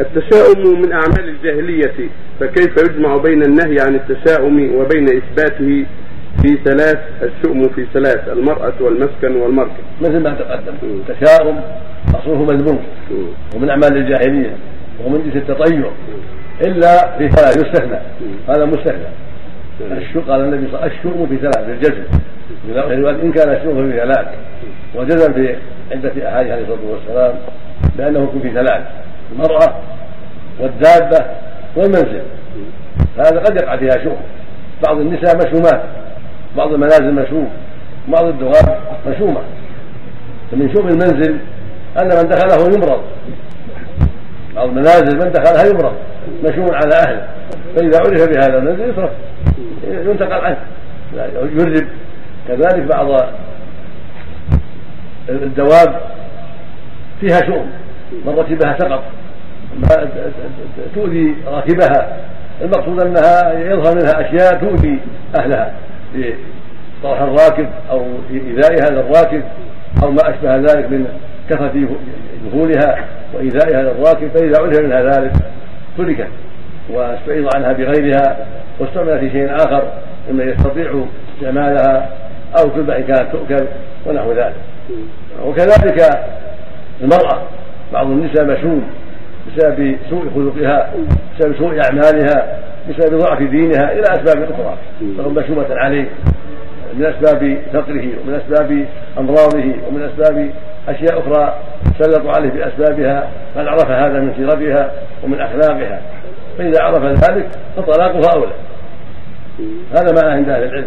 التشاؤم من أعمال الجاهلية فكيف يجمع بين النهي عن التشاؤم وبين إثباته في ثلاث الشؤم في ثلاث المرأة والمسكن والمركب؟ مثل ما تقدم. التشاؤم أصله مذموم ومن أعمال الجاهلية ومن جنس التطير إلا في ثلاث يستثنى. هذا مستثنى. قال النبي صلى الله عليه وسلم الشؤم في ثلاث بالجزم إن كان الشؤم في ثلاث وجزم في عدة أحاديث عليه الصلاة والسلام بأنه يكون في ثلاث. المرأة والدابة والمنزل. هذا قد يقع فيها شؤم. بعض النساء مشؤومات بعض المنازل مشؤوم بعض الدواب مشؤومة فمن شؤم المنزل أن من دخله يمرض. بعض المنازل من دخلها يمرض مشؤوم على أهله. فإذا عرف بهذا المنزل يصرف. ينتقل عنه. يرجب كذلك بعض الدواب فيها شؤم. من ركبها سقط. تؤذي راكبها المقصود أنها يظهر منها أشياء تؤذي أهلها. بطرح الراكب أو ايذاء هذا الراكب أو ما أشبه ذلك من كثرة دخولها وايذاء هذا الراكب فإذا عرف منها ذلك تركت واستعيض عنها بغيرها واستعمل في شيء آخر مما يستطيع استعمالها أو تذبح ان كانت تؤكل ونحو ذلك. وكذلك المرأة بعض النساء مشوم بسبب سوء خلقها بسبب سوء أعمالها بسبب ضعف دينها إلى أسباب أخرى. فهم مشومه عليه من أسباب فقره ومن أسباب أمراضه ومن أسباب أشياء أخرى سلطوا عليه بأسبابها من عرف هذا من سيرتها ومن أخلاقها. فإذا عرف ذلك فطلاقها أولى. هذا ما عند أهل العلم.